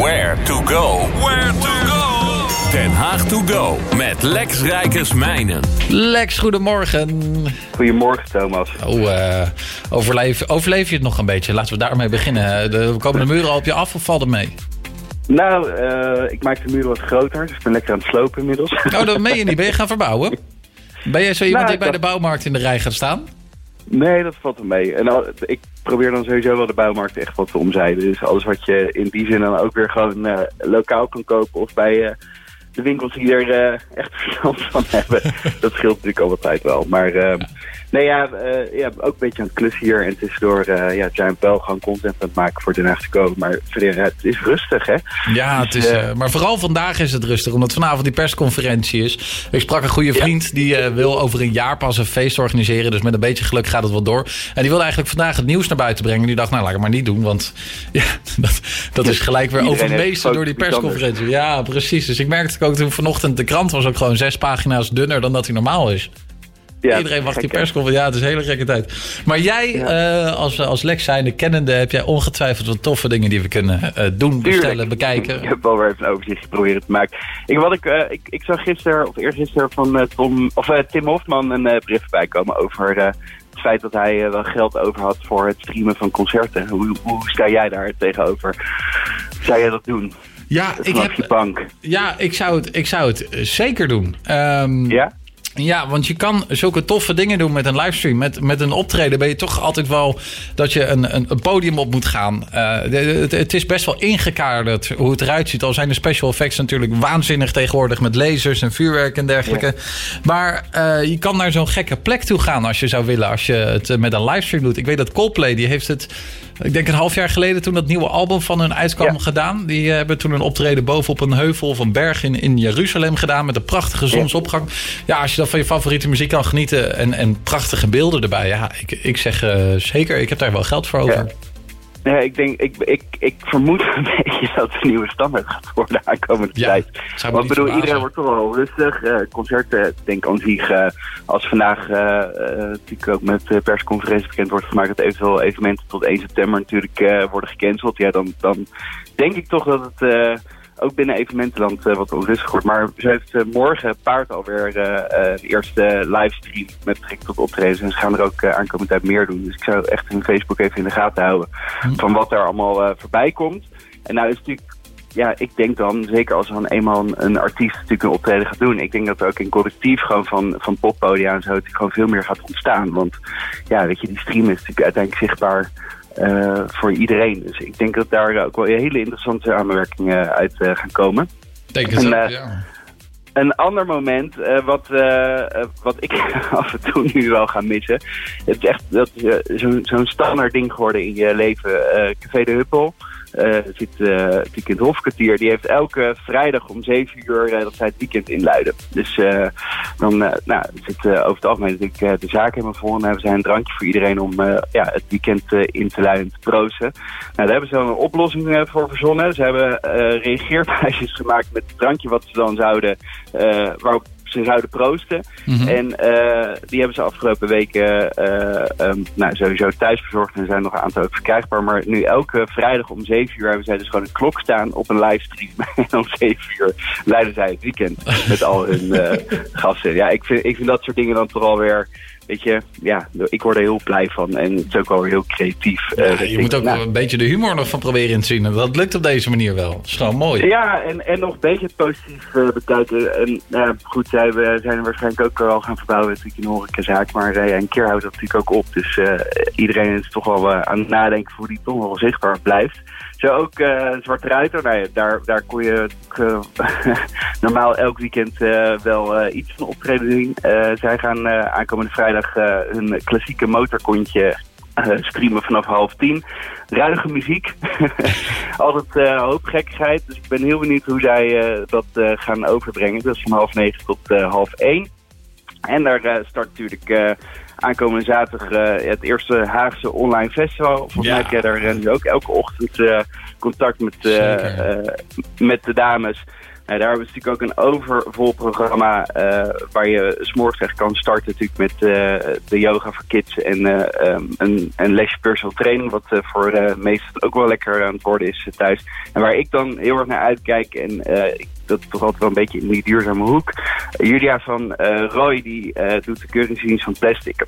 Where to go. Where to go. Den Haag to go met Lex Rijkersmijnen. Lex, goedemorgen. Goedemorgen, Thomas. Oh, uh, overleef, overleef je het nog een beetje? Laten we daarmee beginnen. De, komen de muren al op je af of valt het mee? Nou, uh, ik maak de muren wat groter, dus ik ben lekker aan het slopen inmiddels. Oh, dat meen je niet. Ben je gaan verbouwen? Ben jij zo iemand nou, die bij de bouwmarkt in de rij gaat staan? Nee, dat valt er mee. En al, ik probeer dan sowieso wel de bouwmarkt echt wat te omzeilen. Dus alles wat je in die zin dan ook weer gewoon uh, lokaal kan kopen of bij uh, de winkels die er uh, echt verstand van hebben. dat scheelt natuurlijk altijd wel. Maar ehm, nee, ja, ja, ook een beetje aan het klussen hier. En tussendoor uh, ja, Giant Bell gewoon content aan het maken voor de Haag te komen. Maar verder, het is rustig, hè? Ja, het is, uh, maar vooral vandaag is het rustig. Omdat vanavond die persconferentie is. Ik sprak een goede vriend. Ja. Die uh, wil over een jaar pas een feest organiseren. Dus met een beetje geluk gaat het wel door. En die wilde eigenlijk vandaag het nieuws naar buiten brengen. Die dacht, nou, laat ik maar niet doen. Want ja, dat, dat is gelijk weer overmeesterd door die persconferentie. Ja, precies. Dus ik merkte ook toen vanochtend de krant was ook gewoon zes pagina's dunner dan dat hij normaal is. Ja, Iedereen wacht die persconferentie. Ja, het is een hele gekke tijd. Maar jij, ja. uh, als, als Lex zijnde kennende, heb jij ongetwijfeld wat toffe dingen die we kunnen uh, doen, bestellen, bekijken. Ik heb wel weer even een overzicht proberen te maken. Ik, wat ik, uh, ik, ik zag gisteren, of eergisteren, van Tom, of, Tim Hofman een brief bijkomen over het feit dat hij wel geld over had voor het streamen van concerten. Hoe, hoe sta jij daar tegenover? Zou jij dat doen? Ja, ik heb, bank. ja ik, zou het, ik zou het zeker doen. Um, ja? Ja, want je kan zulke toffe dingen doen met een livestream. Met, met een optreden ben je toch altijd wel dat je een, een, een podium op moet gaan. Uh, het, het, is best wel ingekaderd hoe het eruit ziet. Al zijn de special effects natuurlijk waanzinnig tegenwoordig met lasers en vuurwerk en dergelijke. Ja. Maar uh, je kan naar zo'n gekke plek toe gaan als je zou willen. Als je het met een livestream doet. Ik weet dat Coldplay, die heeft het ik denk een half jaar geleden toen dat nieuwe album van hun uitkwam ja. gedaan. Die hebben toen een optreden bovenop een heuvel of een berg in, in Jeruzalem gedaan. Met een prachtige zonsopgang. Ja, als je dat van je favoriete muziek kan genieten en, en prachtige beelden erbij. Ja, ik, ik zeg uh, zeker, ik heb daar wel geld voor over. Ja. Nee, ik denk, ik, ik, ik vermoed een beetje dat het een nieuwe standaard gaat worden aankomende ja, tijd. Want ik bedoel, iedereen wordt toch wel rustig. Uh, concerten, denk aan zich, uh, als vandaag uh, natuurlijk ook met persconferentie bekend wordt gemaakt dat eventueel evenementen tot 1 september natuurlijk worden gecanceld. Ja, dan, dan denk ik toch dat het ook binnen evenementenland uh, wat onrustig wordt. Maar ze heeft uh, morgen paard alweer uh, de eerste livestream met betrekking tot optredens. En ze gaan er ook aankomend tijd meer doen. Dus ik zou echt hun Facebook even in de gaten houden hm. van wat er allemaal voorbij komt. En nou is natuurlijk ja, ik denk dan, zeker als dan eenmaal een, een, artiest natuurlijk een optreden gaat doen. Ik denk dat er ook in collectief gewoon van, van poppodia en zo natuurlijk gewoon veel meer gaat ontstaan. Want ja, weet je, die stream is natuurlijk uiteindelijk zichtbaar uh, voor iedereen. Dus ik denk dat daar ook wel hele interessante samenwerkingen uit uh, gaan komen. Denk het en, ook, ja. Een ander moment, uh, wat, wat ik af en toe nu wel ga missen. Het is echt zo'n zo standaard ding geworden in je leven. Café de Huppel. Uh, zit uh, het het Hofkwartier. Die heeft elke vrijdag om 7 uur uh, dat zij het weekend inluiden. Dus dan nou, zit over het algemeen natuurlijk de zaak helemaal vol. En hebben zij een drankje voor iedereen om ja, het weekend in te luiden te proosten. Nou, daar hebben ze dan een oplossing voor verzonnen. Ze hebben reageerbuisjes gemaakt met het drankje wat ze dan zouden... waarop ze zouden proosten. Mm -hmm. En uh, die hebben ze afgelopen weken uh, um, nou, sowieso thuis verzorgd. En er zijn nog een aantal ook verkrijgbaar. Maar nu elke vrijdag om 7 uur hebben zij dus gewoon een klok staan op een livestream. en om 7 uur leiden zij het weekend met al hun uh, gasten. Ja, ik vind, ik vind dat soort dingen dan toch alweer weet je, ja, ik word er heel blij van. En het is ook wel heel creatief. Ja, uh, je moet ook nou, een beetje de humor nog van proberen in te zien. Dat lukt op deze manier wel. Dat is gewoon mooi. Ja, en, en nog een beetje het positief uh, bekijken. En uh, goed, zij we zijn waarschijnlijk ook al gaan verbouwen natuurlijk in de horecazaak. Maar een keer houdt dat natuurlijk ook op. Dus iedereen is toch wel aan het nadenken voor die toch wel zichtbaar blijft. Zo ook uh, Zwarte Ruiter. Nou ja, daar, daar kon je uh, normaal elk weekend wel iets van optreden zien. zij gaan aankomende vrijdag hun klassieke motorkontje streamen vanaf half tien. Ruige muziek. Altijd uh, hoop gekkigheid. Dus ik ben heel benieuwd hoe zij uh, dat uh, gaan overbrengen. Dat is van half negen tot half één. En daar start natuurlijk aankomende zaterdag het eerste Haagse online festival. Volgens ja. mij heb jij daar ook elke ochtend contact met, met de dames. Nou, daar hebben we natuurlijk ook een overvol programma waar je s'morgens echt kan starten natuurlijk met de yoga voor kids en um, een, een lesje personal training, wat voor de meesten ook wel lekker aan het worden is thuis. En waar ik dan heel erg naar uitkijk en dat is toch altijd wel een beetje in die duurzame hoek. Julia van Roy die doet de keuringsdienst van plastic.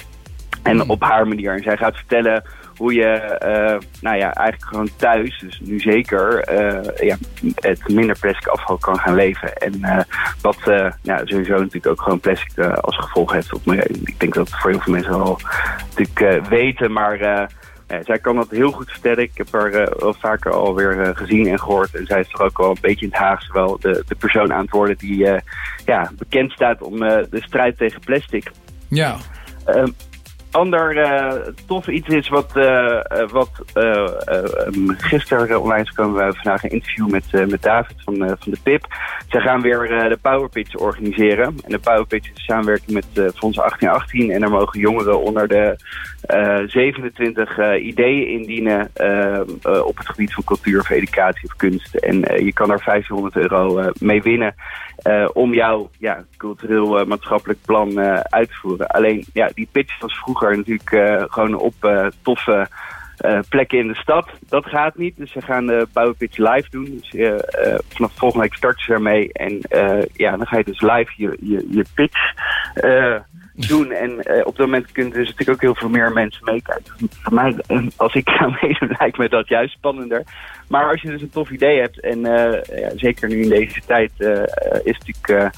En hmm. op haar manier. En zij gaat vertellen hoe je, uh, nou ja, eigenlijk gewoon thuis, dus nu zeker, uh, ja, het minder plastic afval kan gaan leven. En uh, wat ja, sowieso natuurlijk ook gewoon plastic als gevolg heeft op milieu. Ik denk dat voor heel veel mensen al natuurlijk weten, maar zij kan dat heel goed vertellen. Ik heb haar wel vaker alweer gezien en gehoord. En zij is toch ook wel een beetje in het Haagse wel de, de persoon aan het worden die ja, bekend staat om de strijd tegen plastic. Ja. Ehm, ander uh, tof iets is wat, uh, wat um, gisteren online is gekomen. We vandaag een interview met, met David van, van de PIP. Ze gaan weer de Powerpitch organiseren. En de Powerpitch is samenwerking met Fonds 1818. En daar mogen jongeren onder de 27 ideeën indienen op het gebied van cultuur of educatie of kunst. En je kan daar 500 euro mee winnen. Uh, om jouw ja, cultureel uh, maatschappelijk plan uh, uit te voeren. Alleen ja, die pitch was vroeger natuurlijk gewoon op toffe plekken in de stad. Dat gaat niet, dus ze gaan de Bouwpitch live doen. Dus vanaf volgende week starten ze ermee. En ja, dan ga je dus live je, je, je pitch doen. En op dat moment kunnen dus natuurlijk ook heel veel meer mensen meekijken. Voor mij, eh, als ik ga meedoen, lijkt me dat juist spannender. Maar als je dus een tof idee hebt, en ja, zeker nu in deze tijd, is natuurlijk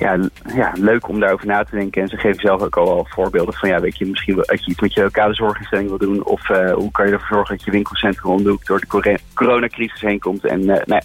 ja, ja, leuk om daarover na te denken. En ze geven zelf ook al voorbeelden van, ja, weet je, misschien dat je iets met je lokale zorginstelling wil doen. Of hoe kan je ervoor zorgen dat je winkelcentrum om door de coronacrisis heen komt. En nou ja,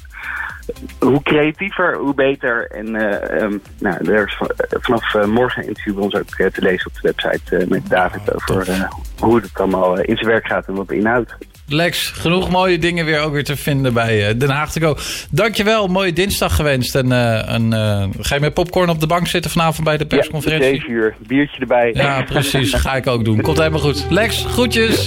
hoe creatiever, hoe beter. En uh, um, nou, er is vanaf morgen een interview bij ons ook te lezen op de website met David over hoe het allemaal in zijn werk gaat en wat het inhoudt. Lex, genoeg mooie dingen weer ook weer te vinden bij Den Haag te go. Dankjewel, mooie dinsdag gewenst. En, en ga je met popcorn op de bank zitten vanavond bij de persconferentie? Ja, uur. Biertje erbij. Ja, precies. Ga ik ook doen. Komt helemaal goed. Lex, groetjes.